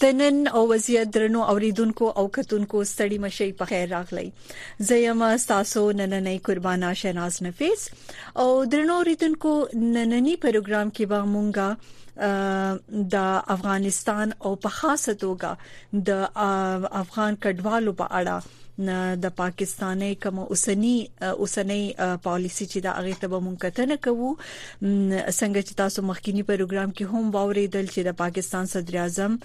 د نن او وضعیت درنو اوریدونکو او کتونکو ستړي مشي په خیر راغلی زه یم تاسو نننې قربانا شناز نفیس او درنو اوریدونکو نننی پروګرام کې به مونږه د افغانستان او په خاصه توګه د افغان کډوالو په اړه نه د پاکستاني کوم اوسنی اوسنی پالیسی چې دا هغه ته به مونږ کتنه کوو څنګه چې تاسو مخکینی پروګرام کې هم واوریدل چې د پاکستان صدر اعظم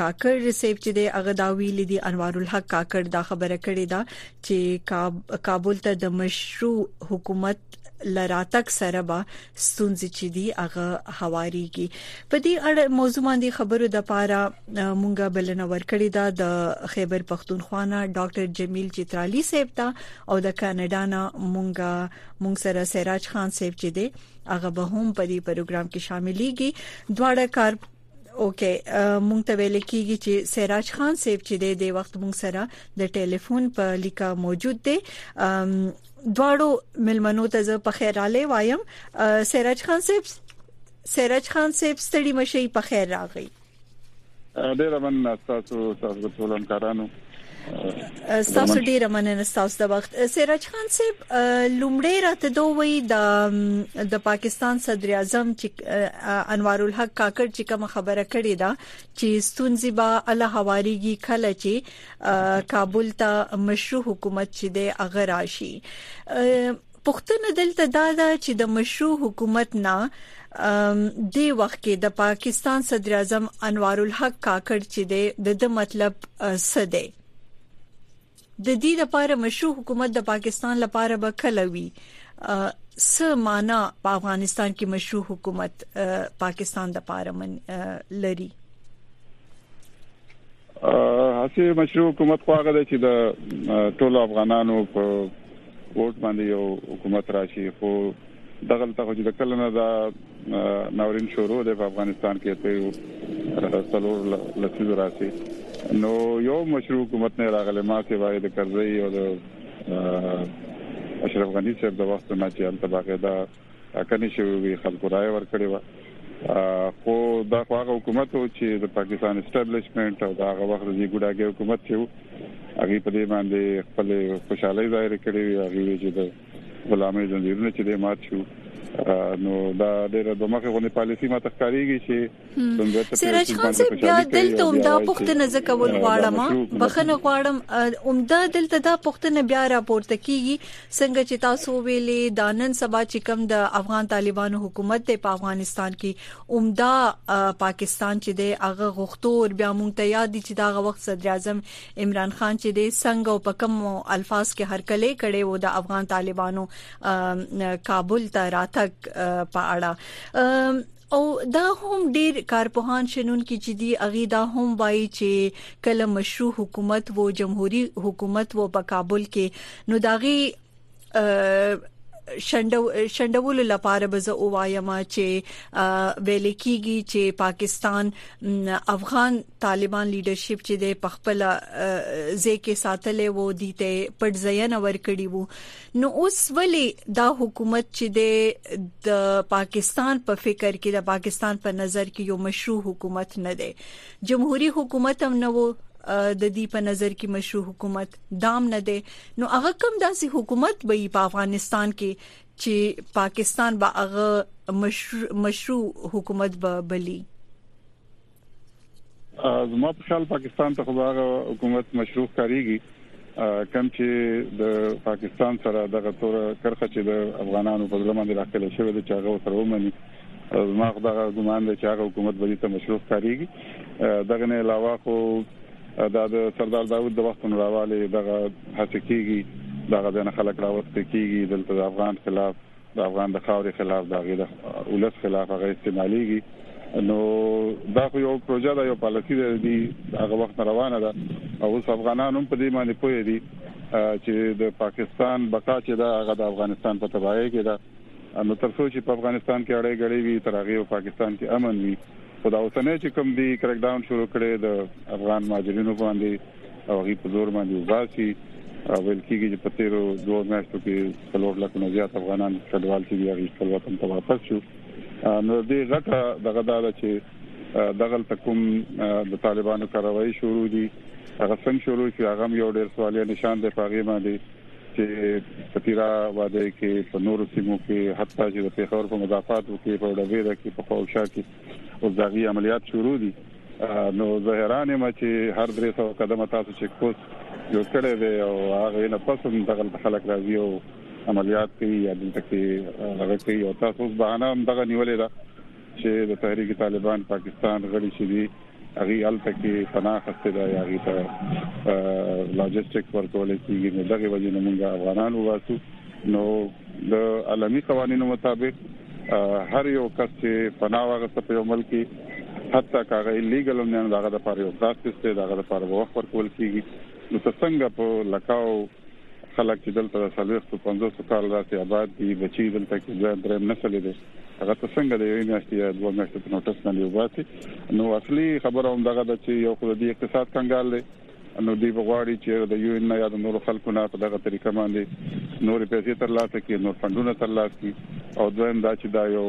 کاکر سیف چې د هغه دا ویل دي انوار الحق کاکر دا خبره کړې ده چې کابل ته د مشروع حکومت له راتګ سره به ستونزې چې دی هغه هواريږي په دې اړه موضوع باندې خبرو د پاره مونږه بلنه ورکړې ده د خیبر پښتونخوا نه ډاکټر جمیل چترالی صاحب ته او د کاناډا نه مونږه مونږ سره سراج خان صاحب چې دی هغه به هم په دې پروګرام کې شاملېږي دواړه کار اوکه مونږ ته ویل کیږي چې سراج خان صاحب چې د دې وخت مونږ سره د ټلیفون په لیکه موجود دی دواړو ملمنو ته زه په خیر علي وایم سراج خان صاحب سراج خان صاحب ستړي مشي په خیر راغی ډیر مننه تاسو تاسو ټول همکارانو ستاسو ډیره مننه ستاسو د وخت سراج خان صاحب لومړی راته دوی د د پاکستان صدر اعظم چې انوار الحق کاکړ چې کوم خبره کړې ده چې ستونزې به الله حواریږي کله چې کابل ته مشروع حکومت چې د اغه راشي پوښتنه دلته دا ده چې د مشروع حکومت نه دی وخت کې د پاکستان صدر اعظم انوار الحق کاکړ چې دی د د مطلب څه دی د دې لپاره مشروع حکومت د پاکستان لپاره به کله وي څه معنا په افغانستان کې مشروع حکومت پاکستان د پاره من لري هسې مشروع حکومت خو هغه دی چې د ټولو افغانانو په ووټ باندې یو حکومت راشي خو دغه ته چې د کلنه دا ناورین شروع دی په افغانستان کې په څلور لسیزو راسي نو یو مشروع حکومت نه راغلی ما ته وایي د کرزی او د اشرف غنی صاحب د وخت نه چې انتباقه دا ټاکنې شوې وي خلکو رائے ورکړې و خو دا خو هغه حکومت و چې د پاکستان اسټابلیشمنت او دا هغه وخت د ګډاګي حکومت چې هغه په دې باندې خپل خوشحالي ظاهر کړې وي هغه چې د غلامي زنجیرونه چې د مات شو نو دا ډېر د مخه غونې پالیسی ما تخکاریږي چې سراج خان صاحب بیا دلته هم دا پوښتنه زکه ول غواړم بخنه غواړم هم دا دلته دا پوښتنه بیا راپورته کیږي څنګه چې تاسو ویلې دا نن سبا چې کم د افغان طالبانو حکومت دی په افغانستان کې هم دا پاکستان چې دی هغه غوښتور بیا مونږ ته یاد دي چې دا وخت صدر اعظم عمران خان چې دی څنګه او په کوم الفاظ کې هرکلې کړي وو د افغان طالبانو کابل ته راتګ په اړه او دا هم ډیر کارپوهان شنونکي چې دي اغي دا هم وایي چې کله مشروع حکومت وو جمهوریت حکومت وو په کابل کې نو داغي شندولو لپاره به زه وایم چې ویل کیږي چې پاکستان افغان طالبان لیډرشپ چې د پخپل ځکه ساتلې وو دي ته پټ ځای نه ور کړی وو نو اوس ولی دا حکومت چې د پاکستان په فکر کې د پاکستان په نظر کې یو مشروع حکومت نه دی جمهوریت حکومت هم نه وو د دې په نظر کې مشروع حکومت دام نه دی نو هغه کم داسې حکومت به په افغانستان کې چې پاکستان به هغه مشروع مشروع حکومت به بلی زما په خیال پاکستان ته خو هغه حکومت مشروع کاریږي کم چې د پاکستان سره دغه تور کرخه چې د افغانانو په ځل باندې راکړل شوې ده چې هغه سره ومني زما خو دغه ګمان دی چې هغه حکومت به دې ته مشروع کاریږي دغه نه علاوه خو دا د سردار داوود د وخت نه راواله دغه هڅه کیږي دغه د خلک راوست کیږي دلته د افغان خلاف د افغان د خاورې خلاف د هغې د ولس خلاف هغه استعمالیږي نو دا خو یو پروژه ده یو پالیسی ده دی هغه وخت روانه ده او اوس افغانان هم په دې باندې پوه دي چې د پاکستان بقا چې دا هغه د افغانستان په تباہي کې ده نو تر څو چې په افغانستان کې اړې غړې وي تر هغه په پاکستان کې امن وي خو دا اوسنۍ چې کوم دی کریک ډاون شروع کړي د افغان ماجرینو باندې او غي په زور باندې وباسي ویل کېږي چې په تیرو دوه میاشتو کې څلور لکو نه زیات افغانان کډوال چې دي هغه خپل وطن ته واپس شو نو د دې غټه دغه دا ده چې دغه تکوم د طالبانو کاروایی شروع دي هغه څنګه شروع شو هغه یو ډیر سوالي نشان دی په هغه باندې چې ستیرا واده کې په نورو سیمو کې حتی چې د پیښور په مضافات وکړي په ډبیره کې په خوشا کې اوس د هغوی عملیات شروع دي نو زه حیران یم چې هر درې سوه قدمه تاسو چیک پوسټ جوړ کړی دی او هغه نه پس هم دغلته خلک راځي او عملیات کوي یا دلته کې هغه کوي او تاسو اوس بهانه هم دغه نیولې ده چې د تحریک طالبان پاکستان غړي شي دي هغوی هلته کې پناه اخیستې ده یا هغوی ته لاجسټکس ورکول کېږي نو دغه وجې نه موږ افغانان وباسو نو د عالمي قوانینو مطابق هر یو کس چې پناه واغسته په یو ملک کې حتی کاغه لیګل هم نه دغه د پاره یو پروسس دی دغه د پاره وخت ورکول کېږي نو څنګه په لکاو خلک چې دلته د سلويختو 500 کال راځي آباد دي بچي دلته کې ځان درم نسل دي هغه ته څنګه د یوې میاشتې یا دوه میاشتې په نوټس باندې وباسي نو اصلي خبره هم دغه ده چې یو خو د اقتصاد کنګال دی نو دی بغواړي چې د یو ان یا د نورو خلکو نه په دغه طریقه باندې نور پیسې ترلاسه کړي نور فندونه ترلاسه کړي او دویم دا چې دا یو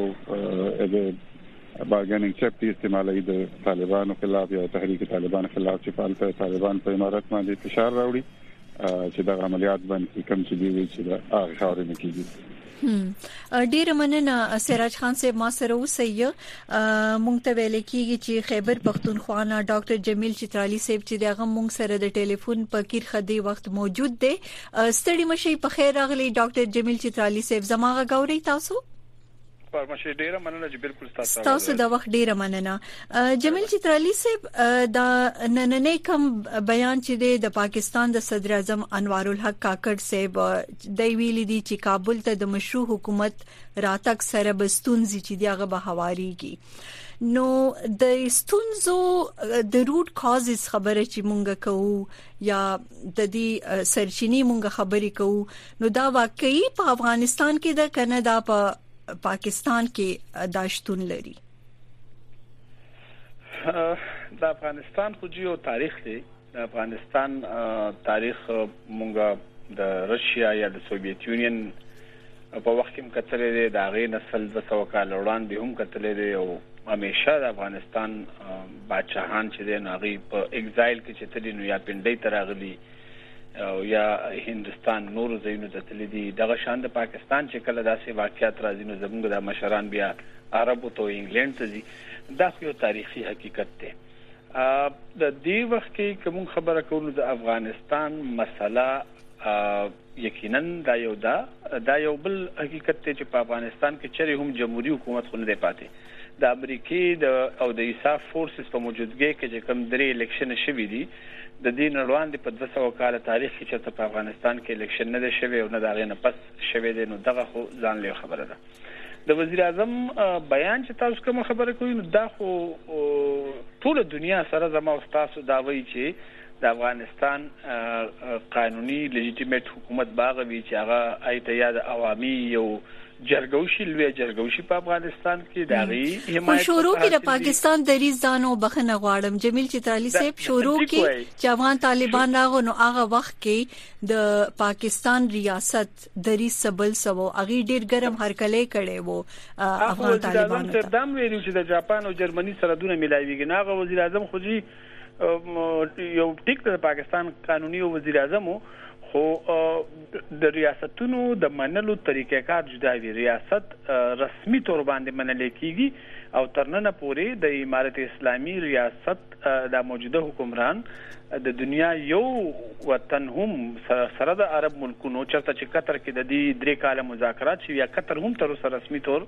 د بارګیننګ چپ دی استعمالوي د طالبانو خلاف یا تحریک طالبان خلاف چې په الته طالبان په امارات باندې فشار راوړي چې د عملیات باندې کوم چې دی چې د هغه خاورې نه کیږي هم ډیره مننه سراج خان صاحب ما سره اوسئ مونږ ته ویل کیږي چې خیبر پښتونخوا نه ډاکټر جمیل چترالی صاحب چې دغه مونږ سره د ټلیفون په کیر خدي وخت موجود دی ستړي مشي په خیر راغلی ډاکټر جمیل چترالی صاحب زماغه غوري تاسو پرمشه ډیره مننه چې بالکل تاسو تاسو د وخت ډیره مننه جمیل چترالی صاحب دا نننې کم بیان چې د پاکستان د صدر اعظم انوارالحق کاکړ صاحب دی ویلي دي چې کابل ته د مشروع حکومت راتګ سره به ستونزې چې دی هغه به هواريږي نو د ستونزو د روټ کازز خبره چې مونږه کوو یا د دې سرچینې مونږه خبرې کوو نو دا واقعي په افغانستان کې د کنه دا په پاکستان کې داشتون لري د افغانستان خو جیو تاریخ دی د افغانستان تاریخ مونږ د رشیا یا د سوویت یونین په وخت کې هم کتلی دی، د هغې نه سل دوه سوه کاله وړاندې هم کتلی دی او همیشه د افغانستان بادشاهان چې دی نو هغوی په اګزایل کې چې تللي نو یا پنډۍ ته راغلي او یا هندوستان نورو ځایونو ته تللي دي. دغه شان د پاکستان چې کله داسې واقعیات راځي نو زموږ دا مشران بیا عربو ته او انګلینډ ته ځي. دا خو یو تاریخي حقیقت دی. د دې وخت کې که موږ خبره کوو نو د افغانستان مسله یقینا دا یو دا دا یو بل حقیقت دی چې په افغانستان کې چېرې هم جمهوریت حکومت خو نه دی پاتې د امریکای د او د ایسا فورسز په موجودګۍ کې چې کوم درې الیکشن شوي دي د دې نړوان دی په 200 کال تاریخ کې چې په افغانستان کې الیکشن نه دی شوی او نه دا غي نه پس شوی دی نو دغه خو ځان له خبره ده د وزیراعظم بیان چې تاسو کومه خبره کوي نو دا خو ټوله دنیا سره زما او ستاسو دا وایي چې د افغانستان قانوني لیجیټیمیټ حکومت باغه وی چې هغه آی ته یاد عوامي یو جرګوشي لوی جرګوشي په افغانستان کې دا غي حمایت شروع کې د پاکستان د ریس دانو بخنه غواړم جمیل چترالی صاحب شروع کې چې افغان طالبان راغونو هغه وخت کې د پاکستان ریاست دریس څه بل څه وو هغوی ډېر ګرم هرکلی کړی وو افغان طالبانو ته. دا هم ویلي وو چې د جاپان او جرمني سرحدونه مېلاوېږي نو هغه وزیراعظم خو جي یو ټیک ده د پاکستان قانوني یو وزیراعظم وو خو د ریاستونو د منلو طریقه کار جدا وي ریاست رسمي تور باندې منل کېږي او تر ننه پورې د امارت اسلامي ریاست دا موجوده حکمران د دنیا یو وطن هم سره د عرب ملکونو چرته چې قطر کې د دې درې کاله مذاکرات شوي یا قطر هم تر اوسه رسمي تور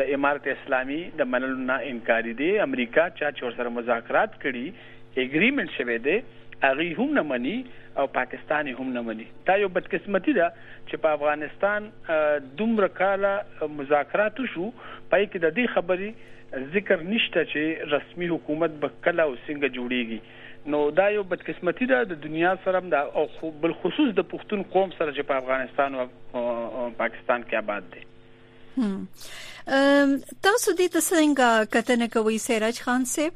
د امارت اسلامي د منلو نه انکاري دي امریکا چا چې سره مذاکرات کړي اګریمنت شوی دی هغه هم نه مني او پاکستان هم نه مني دا یو بدقسمتي ده چې په افغانستان دومره کاله مذاکرات شو پای کې د دې خبرې ذکر نشته چي رسمي حکومت به کله او څنګه جوړيږي نو دا يو بدقسمتي ده د دنيا سره هم ده او بالخصوص د پښتون قوم سره چي په افغانستان او پاکستان کي آباد دی. تاسو دې ته څنګه کتنه کوئ سراج خان صاحب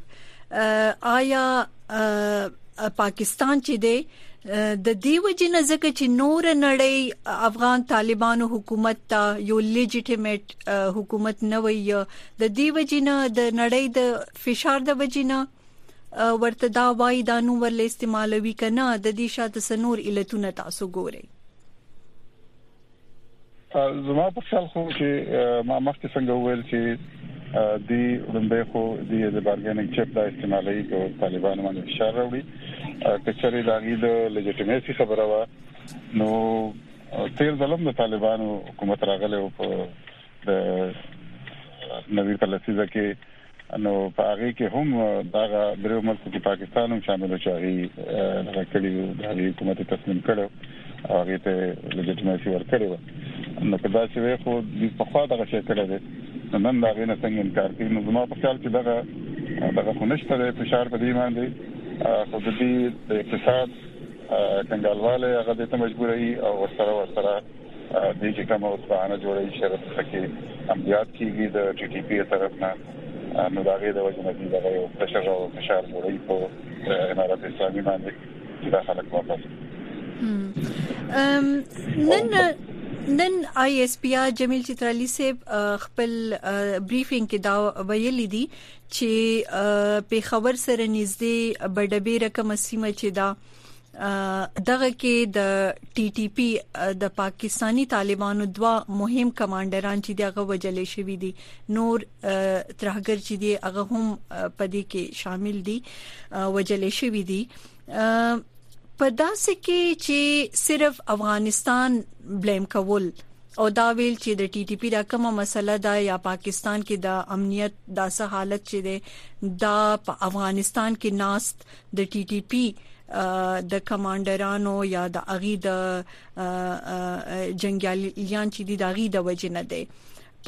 آیا پاکستان چې دی د دې وجې نه ځکه چې نور نړۍ افغان طالبانو حکومت ته یو لیجیټیمیټ حکومت نه وي د دې وجینه د نړۍ د فشار د وجینه ورته دا وای دا نو ورل استعمالوي کنه د دې شاته سنور علتونه تاسو ګورئ زما په خیال خو چې ما مخکې څنګه وویل چې دی لومبه خو دی د بارګینګ چپ د استعمالي کو طالبان باندې فشار راوړي کچري داغي د لیجټیمیسي خبره وا نو تیر ځل هم د طالبانو حکومت راغلی و په د نوي په لسیزه کې نو په هغه کې هم دا درې ملکو کې پاکستان هم شامل شو هغه راکړي د حکومت تسلیم کړو او هغه ته لیجټیمیسي ورکړي و نو په داسې وی خو د په خوا دغه شي کړی دی نن دا غینه څنګه انکار کوي نو زما په خیال کې دغه دغه خو نشته د فشار په دې باندې خو د دې اقتصاد کنګالواله هغه دې ته مجبوروي او ورسره ورسره دې چې کوم اوس بهانه جوړوي چې هغه څه کې عملیات کیږي د ټي ټي پی طرف نه نو دا غي د وجه نه دي دا یو پرشر او فشار جوړي په امارات اسلامي باندې چې دا خلک واپس نن نن آی اس پی آر جمیل چترالی صاحب خپل بریفینګ کې دا ویلي دي چې پیښور سره نږدې بډبې رقم سیمه چې دا دغه کې د ټي ټي پی د پاکستانی طالبانو دوا مهم کمانډران چې دغه وجلې شوې دي نور ترهګر چې دي هغه هم پدې کې شامل دي وجلې شوې دي په داسې کې چې صرف افغانستان بلیم کول او دا ویل چې د ټي ټي پی دا کومه مسله ده یا پاکستان کې د امنیت داسه حالت چې ده دا په افغانستان کې ناست د ټي ټي پی د کمانډرانو یا د اغي د جنگیالیان چې د اغي د وجنه ده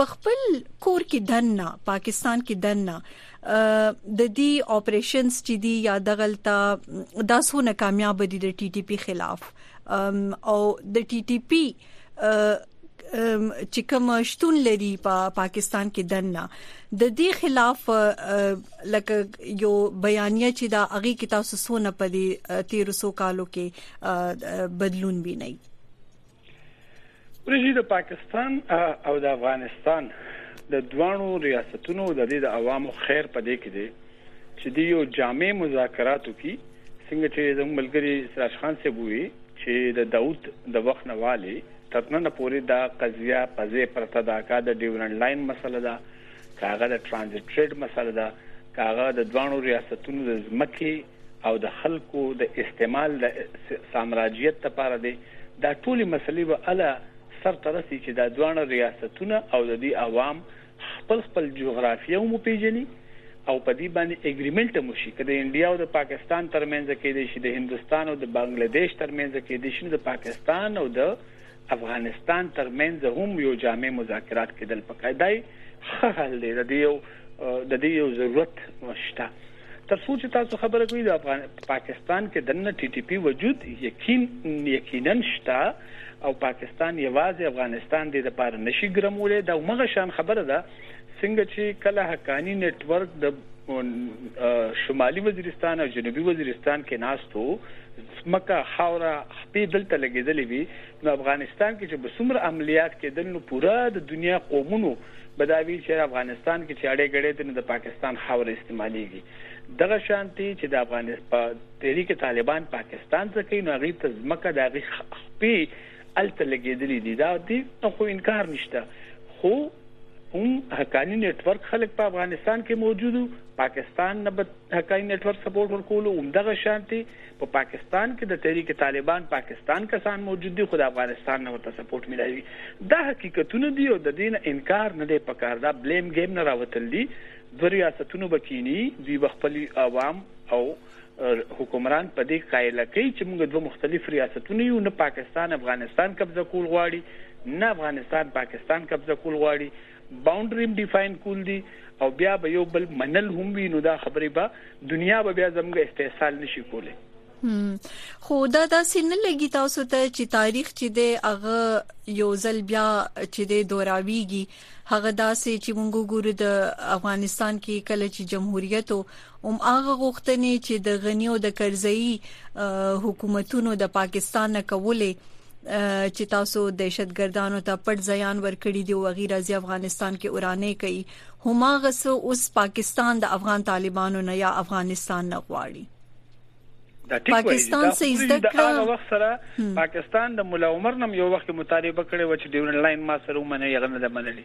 په خپل کور کې دنه پاکستان کې دنه د دې اپریشنز چې دی یا دغلطه دا سونه کامیاب دي د ټي ټي پی خلاف او د ټي ټي پی چې کوم شتون لري په پاکستان کې دنه د دې خلاف لکه یو بیانیه چې دا اغي کې تاسو سونه په دې 1300 کالو کې بدلون ویني وريجې د پاکستان او د افغانستان د دواړو ریاستونو او د دې د عوامو خیر په دې کې دی چې د یو جامع مذاکراتو کې څنګه چې زموږ ملګری سراج خان صاحب وی چې د داوود د وخت نه والي تر نن پورې دا قضیه په ځای پرته ده کا د ډیورنډ لاین مسله ده کاغه د ترانزیټ ټریډ مسله ده کاغه د دوانو ریاستونو د ځمکې او د خلکو د استعمال د سامراجیت لپاره دی، دا ټولې مسلې به هله سر ته رسي چې دا دواړه ریاستونه او د دې عوام خپل خپل جغرافیه هم وپیژني او په دې باندې اګریمنټ هم وشي، که د انډیا او د پاکستان تر منځ کیدای شي، د هندوستان او د بنګله دیش تر منځ کیدای شي، نو د پاکستان او د افغانستان تر منځ هم یو جامع مذاکرات کیدل پکار دی، دا یې ښه حل دی، د دې یو د دې یو ضرورت شته. تر څو چې تاسو خبره کوي د افغان پاکستان کې دنه ټي ټي پي وجود یقین یقینا شته او پاکستان یوازې افغانستان دې د پاره نشي ګرمولې دا مغه شان خبره ده څنګه چې کله حقانی نت ورک د شمالي وزیرستان او جنوبي وزیرستان کې ناستو مکه خاورا خپې دلته لګیدلې وي نو افغانستان کې چې بسمر عملیات کېدل نو پوره د دنیا قومونو بداوي چير افغانستان کې چې اړې ګړې دي نو د پاکستان خاوره استعماليږي دغه شانتي چې د افغانستان په تحریک طالبان پاکستان څخه کوي نو هغه ته ځمکه د هغه خپي الته لګیدلې دي دا دي خو انکار نشته خو هم حقاني نتورک خلک په افغانستان کې موجودو پاکستان نه حقاني نتورک سپورټ ورکولو هم دغه شانتي په پاکستان کې د تحریک طالبان پاکستان کسان موجود دي خو د افغانستان نه ورته سپورټ ملاوي دا حقیقتونه دي او ددې نه انکار نه دی پکار دا بلیم ګیم نه راوتل دي دوه ریاستونو به کیني دوی به خپل عوام او حکمران په دې قایل کوي چې موږ دوه مختلف ریاستونه یو نه پاکستان افغانستان قبضه کول غواړي نه افغانستان پاکستان قبضه کول غواړي باونډري هم ډيفاين کول دي او بيا به يو بل منل هم وي نو دا خبرې به دنيا به بيا زموږ استحصال نه شي کولای. هم خو دا داسې نه لګي تاسو ته چې تاريخ چې دی هغه يو ځل بيا چې دی دوراويږي هغه داسې چې موږ ګورو د افغانستان کې کله چې جمهوريت او هم هغه غوښتنې چې د غنی او د کرزئی حکومتونو د پاکستان نه کولې چې تاسو دهشتګردانو ته پټ ځایان ورکړي دي او غیر ازي افغانستان کې اورانه کوي هماغه څه اوس پاکستان د افغان طالبانو نه یا افغانستان نه غواړي پاکستان څه زده کړه هغه وخت سره پاکستان د مولا عمر نم یو وخت مطالبه کړې و چې ډیورن لاین ما سره ومنه یغه نه منلې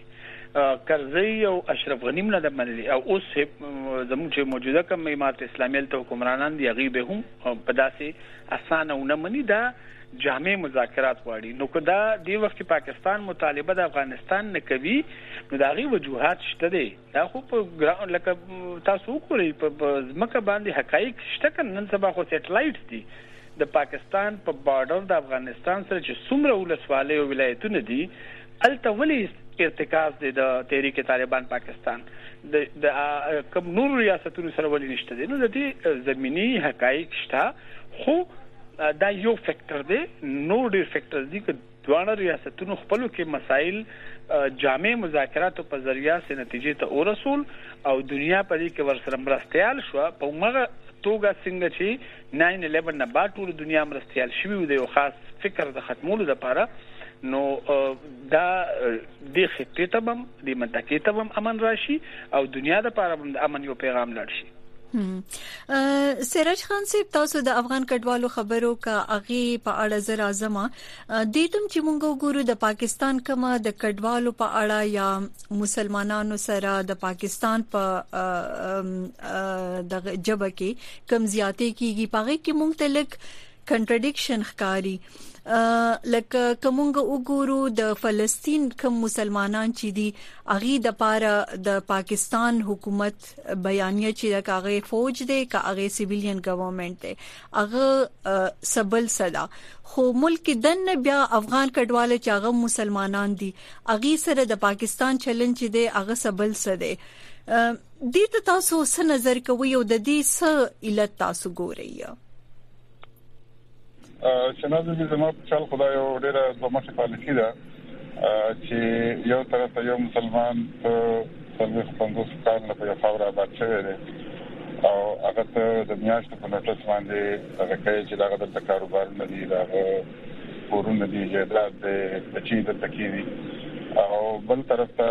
کرزی او اشرف غنیم نه منلې او اوس زموږ چې موجوده کوم امارت اسلامي ته حکمرانان دی غي به هم په داسې اسانه ونه مني دا جامع مذاکرات غواړي نو کدا دی وخت پاکستان مطالبه د افغانستان نه کوي نو دا غي وجوهات شته دي دا خو په ګراوند لکه تاسو وګورئ په ځمکه باندې حقایق شته که نن سبا خو سیټلایټس دي د پاکستان په بارډر د افغانستان سره چې څومره ولسوالۍ او ولایتونه دي الته ولې ارتکاز دی د تحریک طالبان پاکستان د کوم نور ریاستونو سره ولې نشته دي نو د دې زمینی حقایق شته خو دا یو فیکټر دی نور ډیر فیکټر دي دواړه ریاستونو خپلو کې مسایل جامع مذاکراتو په ذریعه سه نتیجې ته ورسول او دنیا په دې کې ورسره مرستیال شوه په همغه توګه څنګه چې ناین الیون نه بعد ټول دنیا مرستیال شوي و د یو خاص فکر د ختمولو لپاره نو دا د خطې ته هم د منطقې ته هم امن راشي او دنیا د لپاره هم د امن یو پیغام لړ شي سراج خان صاحب تاسو د افغان کډوالو خبرو کا اغي په اړه زر اعظم دیتم چې مونږ وګورو د پاکستان کومه د کډوالو په اړه یا مسلمانانو سره د پاکستان په د جبه کې کم زیاتې کیږي پغې کې مونږ ته لک کنټرډیکشن ښکاری لکه کومګه وګورو د فلسطین کوم مسلمانان چې دي اغي د پاره د پاکستان حکومت بیانیه چې د کاغه فوج دی کاغه سیویلین ګورنمنت دی هغه سبل سره خو ملک دن بیا افغان کډواله چې هغه مسلمانان دي اغي سره د پاکستان چلن چې دی هغه سبل سره دي ته تاسو څه نظر کوي او د دې څه علت تاسو ګورئ شنازه دې زما په چل خدای او ډیره زموږه پالیسی ده چې یو طرف ته یو مسلمان په څلوېښت پنځوس کال نه په یو خاور آباد شوی دی او هغه ته د میاشتو په نوټس باندې هغه کوي چې داغه د کاروبارونه دي داغه کورونه دي جیدات دی بچی د تکیری او بل طرف ته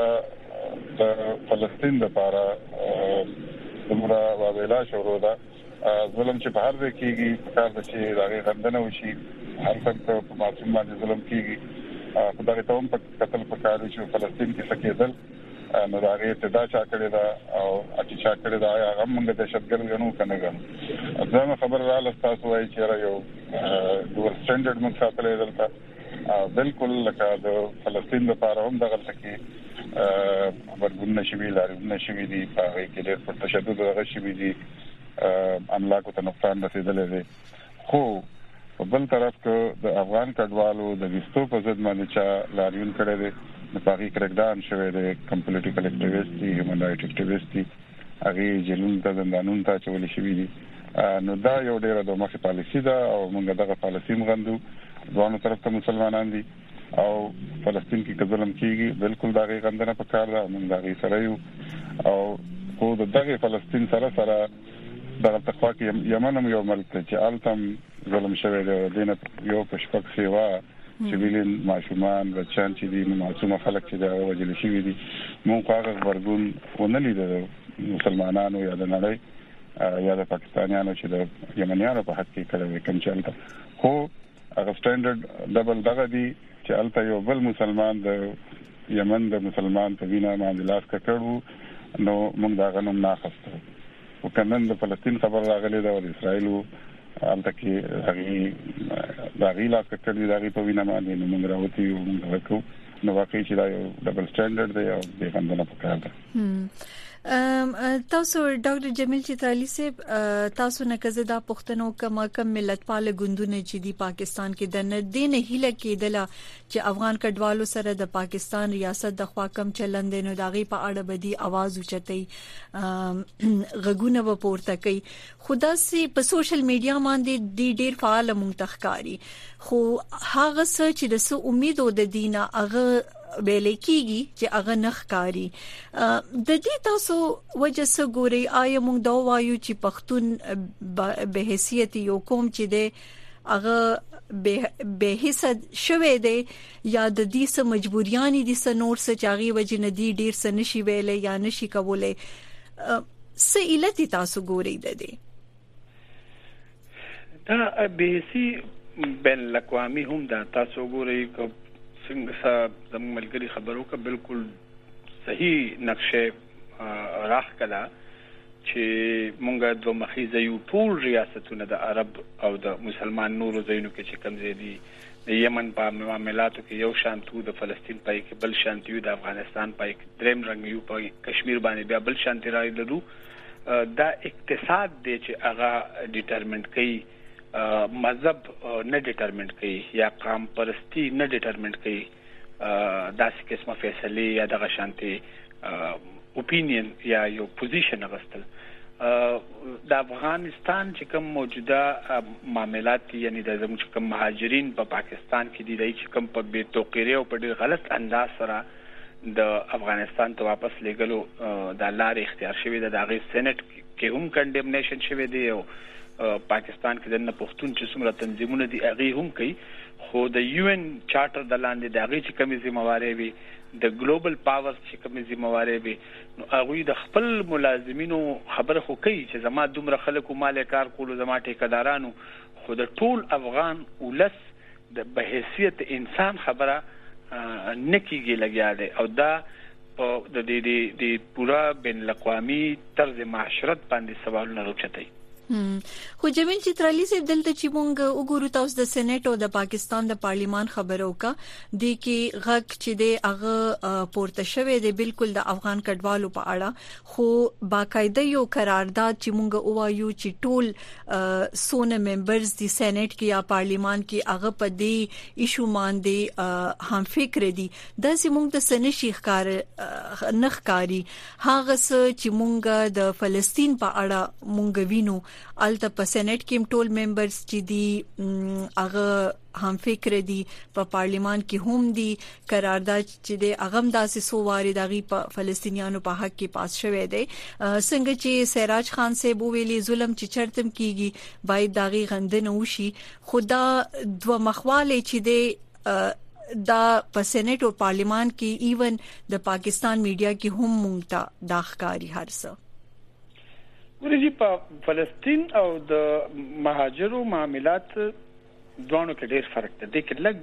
د فلسطین لپاره دومره واویلا شروع ده ظلم چې په هر ځای کېږي، پکار ده چې د هغې غندنه وشي. هلته هم که په معصوم باندې ظلم کېږي، خو دغې ته هم کتل پکار دي چې په فلسطین کې څه کېدل، نو د هغې ابتدا چا کړې ده او چې چا کړې ده، ایا هغه هم موږ دهشتګرد ګڼو که نه ګڼو؟ دویمه خبره دا لس تاسو وایئ چې یاره یو ډوبل سټنډرډ موږ ساتلی دلته. بالکل لکه د فلسطین لپاره هم دغه تکي خبرګون شوی لارونه شوی دي په هغه کې ډېر پر تشدد هغه شوی دي املاکو ته نقصان رسیدلی دی خو په بل طرف کې د افغان کډوالو د وستو په ضد باندې چې لاریون کړی دی نو په هغه کریکډان شوی دی کوم پولیټیکل اکټیویسټ دي هیومن رائټ اکټیویسټ دي هغې جېلونو ته، زندانونو ته اچولې شوي دي، نو دا یو ډېره دوه مخې پالېسي ده او مونږ دغه پالېسي هم غندو، دواړو طرف ته مسلمانان دي او فلسطین کې که ظلم کېږي بلکل د هغې غندنه په کار ده او مونږ د هغې سره یو او خو د دغې فلسطین سره سره دغلته خوا کې یمن هم یو ملک دی چې هلته هم ظلم شوی دی او د دې نه یو په شپږ سېوا سویلین ماشومان بچیان چې دي نو معصومه خلک چې دا وجل شوی دي مونږ هغه خبرګون ونه لید د مسلمانانو یا د نړۍ یا د پاکستانیانو چې د یمنیانو په حق کې کړی کوم چلته خو هغه سټانډرډ ډبل دغه دی چې الته یو بل مسلمان د یمن د مسلمان په وینا باندې لاس کړو نو موږ دا غنوم نه اخستو خو که نن د فلسطین خبره راغلې ده او د اسرایلو هلته کې هغوی د هغوی لاس ککړ دي د هغوی په وینه باندې نو موږ راوتي یو موږ هغه کوو نو واقعي چې دا یو ډبل سټانډرډ دی او د غندنه پکار ده تاسو ډاکټر جمیل چترالی صاحب تاسو نه کزه دا پښتنو کم کم ملتپال ګوندونه چې دی پاکستان کې د ندین هله کېدله چې افغان کډوالو سره د پاکستان ریاست د خوا کم چلند دی نو داغي په اړه بدی आवाज اوچتي غږونه و پورته کوي خدا سي په سوشل میډیا باندې دی ډیر فعال مونږ تخکاری خو هغه څه چې د سو امید او د دینه هغه ویل کیږي چې هغه نخکاری د دې تاسو وجه سره ګوري آیا موږ دا وایو چې پښتون به حیثیت یو قوم چې د هغه به هیڅ شوه دی یا د دې سه مجبوریان دي سه نور سه چاغي وجې نه دي ډیر سه نشي ویلې یا نشي کولای سه علت تاسو ګوري د دې دا به سي بین الاقوامي هم دا تاسو ګوري څنګه زموږ ملګری خبرو کا بالکل صحیح نقشه راخکله چې مونږه دوه مخیزه یو ټول ریاستونه د عرب او د مسلمان نورو ځایونو کې چې کم زیدي د یمن په معاملاتو کې یو شانتو د فلسطین پای کې بل شانتیو د افغانستان پای کې دریم رنګ یو په کشمیر باندې بیا بل شانتی راي لرو دا اقتصاد دی چې هغه ډیټرمنټ کوي مذهب نه ډیټرمنټ کوي یا قام پرستی نه ډیټرمنټ کوي داسې قسمه فیصله یا دغه شانتي اوپینین یا یو پوزیشن غستل د افغانستان چې کوم موجوده معاملات یعنی د زموږ چې کوم مهاجرین په پاکستان کې دي د چې کوم په بې توقیره او په ډیر غلط انداز سره د افغانستان ته واپس لګلو د لارې اختیار شوی د هغه سېنات کې هم کنډیمنیشن شوی دی او پاکستان کې د پښتون چې څومره تنظیمونه دي هغه هم کوي خو د يو اېن چارټر د لاندې د هغې چې کومې ذمه وارۍ وي د ګلوبل پاورز چې کومې ذمه وارۍ وي نو هغوی د خپل ملازمينو خبره خو کوي چې زما دومره خلک وو ما له کار کولو زما ټېکه داران وو خو د ټول افغان اولس د بحيثيت انسان خبره نه کيږي لګيا دی او دا په د دې د پوره بین الاقوامي طرز معاشرت باندې سوالونه راوچتای خو جمیل چترالی صاحب دلته چې مونږ وګورو تاسو د سېنات او د پاکستان د پارلیمان خبرو کا د کې غږ چې د هغه پورته شوې د بالکل د افغان کډوالو په اړه خو باقاعده یو قرارداد چې مونږ وایو چې ټول سونه ممبرز د سېنات کې یا پارلیمان کې هغه په دې ایشو باندې هم فکر دي داسې مونږ ته څه نشي ښکار نه ښکاری هغه څه چې مونږ د فلسطین په اړه مونږ وینو الته په سېنات کې ټول ممبرز چې دي هغه هم فکر دي په پارلیمان کې هم دي قرارداد چې د اغم داسې سو واري دغه په فلسطینیانو په حق کې پاس شوه دی څنګه چې سراج خان صاحب ویلي ظلم چې چرتم کیږي باید دغه غندنه وشي خدا دوه مخواله چې د دا په سېنات او پارلمان کې ایون د پاکستان میډیا کې هم مونږ ته دا ښکاری هرڅه ورجی په فلسطین او د مهاجرو معاملات دوانو کې ډیر فرق دی د کې لګ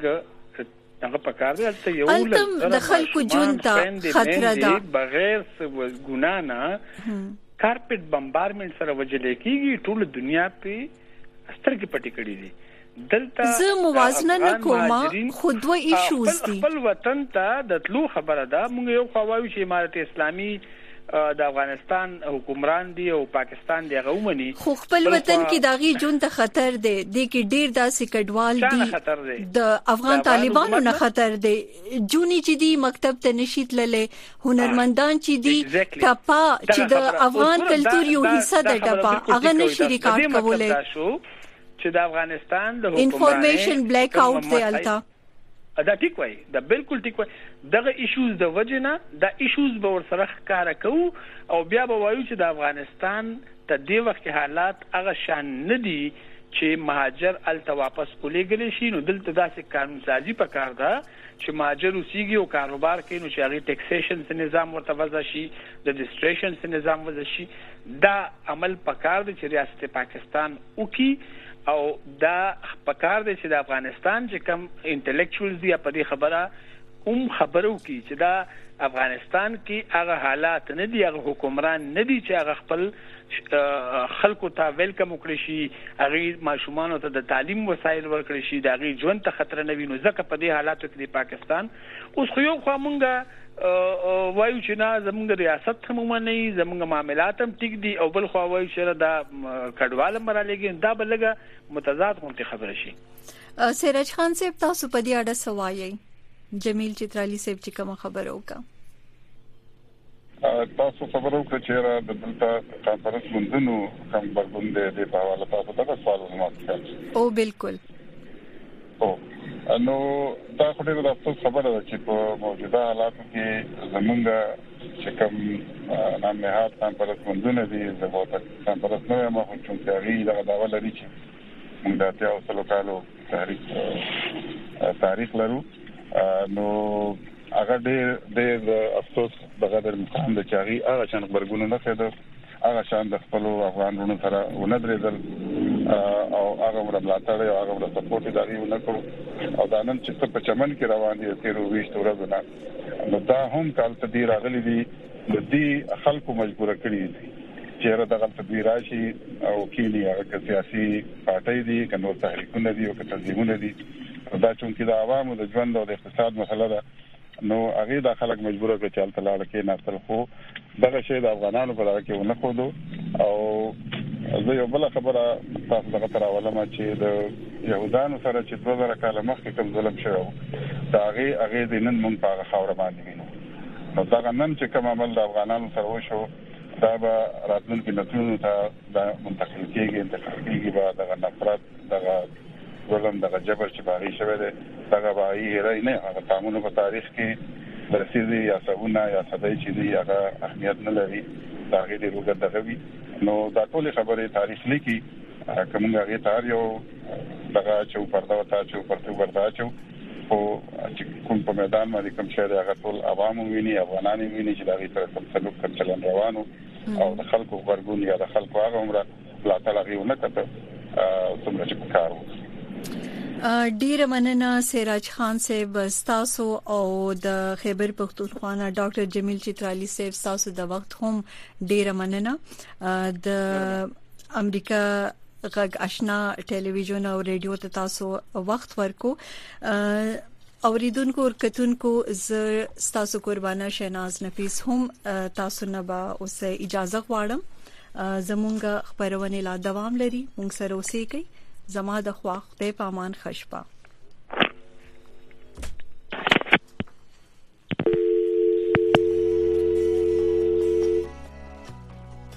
هغه په کار دی چې یو لږ د خلکو جون ته خطر ده بغیر ګنا نه کارپټ بمبارمنټ سره وجلې کیږي ټول دنیا په سترګې پټې کړې دي دلته زه موازنه نه کوم خو دوه ایشوز دي. خپل وطن ته د تلو خبره ده موږ یو خوا وایو چې امارت اسلامي د افغانستان حکمران دي او پاکستان دې هغه ومني خو خپل وطن کې د هغوی ژوند ته خطر دی دې کې ډیر داسې کډوال دي د افغان طالبانو نه خطر دی جونې چې دي مکتب ته نشي تللی هنرمندان چې دي ټپه چې د افغان کلتور یو حصه ده ټپه هغه نشي ریکارډ کولای چې د افغانستان د حکمرانۍ انفورمیشن بلیک اوټ دی الته دا ټیک وای دا بالکل ټیک وای دغه ایشوز د وجنه دا ایشوز به ور سره ښکار کو او بیا به وایو چې د افغانستان ته دی وخت حالات هغه شان نه دي چې مهاجر الته واپس ولېګل شي نو دلته داسې قانون سازي پکار ده چې مهاجر اوسیږي او کاروبار کوي نو چې هغوی ټکسیشن سه نظام ورته وضع شي رجسټریشن سه نظام وضع شي دا عمل پکار دی چې ریاست پاکستان وکړي او دا پکار دی چې د افغانستان چې کم انټلیکچوالز دی په دې خبره هم خبرو کی چې دا افغانستان کې هغه حالات نه دي هغه حکمران نه دي چې هغه خپل خلکو ته ویلکم وکړي شي هغه ماشومان ته د تعلیم وسایل ورکړي شي دا غي ژوند ته خطر نه وینو ځکه په دې حالاتو کې د پاکستان اوس خو یو خو مونږه وایو چې نه زمونږ ریاست هم مني زمونږ معاملات هم ټیک دي او بل خو وایو چې دا کډواله مرالېږي دا بلګه متضاد غونډه خبره شي سراج خان صاحب تاسو په دې اړه سوایي جمیل چترالی صاحب چې کوم خبرو وکړه تاسو خبرو کې چې را د دلته کانفرنس مونږونو کوم بدلون دی د په حواله تاسو ته سوال ونه کړم او بالکل او نو دا خو ډیره د افسوس خبره ده چې په موجوده حالاتو کې زمونږ چې کوم نام نهاد کانفرنس مونږونه دي د وخت کانفرنس نو ما خو چې هغه دا داوا لري چې موږ د اتیا او سلو کالو تاریخ تاریخ لرو نو هغه ډېر ډېر د افسوس د غدر مقام د چاغي هغه شان خبرګون نه خېده هغه شان د خپل افغان رونو سره ونه درېدل او هغه ور ملاتړ او هغه ور سپورټ دا وی نه کړو او دا نن چې په چمن کې روان دي تیر ویشت ورځې نه نو دا هم کال ته دی راغلي دي د دې خلکو مجبور کړی دي چیرې دغه تدویر راشي او کینی هغه که سیاسي پارټي دي کنه تحریکونه دي او که تنظیمونه دي دا چونکی د عوامو د ژوند او د اقتصاد مسله ده نو هغه دا خلک مجبور کړ چې هلته لاړ کې ناستل خو دغه شی د افغانانو په لاره کې ونه خودو او زه یو بل خبره تاسو دغه تر اوله ما چې د يهودانو سره چې 2000 کال مخکې کوم ظلم شوی دا هغه هغه د نن مونږ په هغه خاور باندې وینو نو دا نن چې کوم عمل د افغانانو سره وشو دا به راتلونکي نسلونو ته دا منتقل کیږي انتقال کیږي به دغه نفرت دغه ظلم دغه جبر چې په هغوی شوی دی دغه به هغوی هېروي نه، هغه طعمونو په تاریخ کې لسیزې یا سوونه یا صدۍ چې دي هغه اهمیت نه لري د هغې ډېر اوږد دغه وي نو دا ټولې خبرې تاریخ لیکي که موږ هغې ته هر یو دغه اچوو پرده ورته اچوو پرتوګ ورته اچوو خو چې کوم په میدان باندې کوم شی دی هغه ټول عوام ویني افغانان ویني چې د هغې سره کوم سلوک کوم چلند روانو او د خلکو غبرګون یا د خلکو هغه عمره ملاتړ هغه ونه کته څومره چې پکار وو ډیر مننه سراج خان صاحب تاسو او د خیبر پښتونخوا نه ډاکټر جمیل چترالی صاحب تاسو د وخت هم ډیر مننه د امریکا غږ آشنا ټلویزیون او رادیو ته تاسو وخت ورکو اوریدونکو اور کتونکو زه ستاسو قربانه شیناز نفیس هم تاسو نه به اوس اجازه غواړم زمونږ خبرونه لا دوام لري مونږ سره اوسې کوي زما د خوا خدای پامان خشبه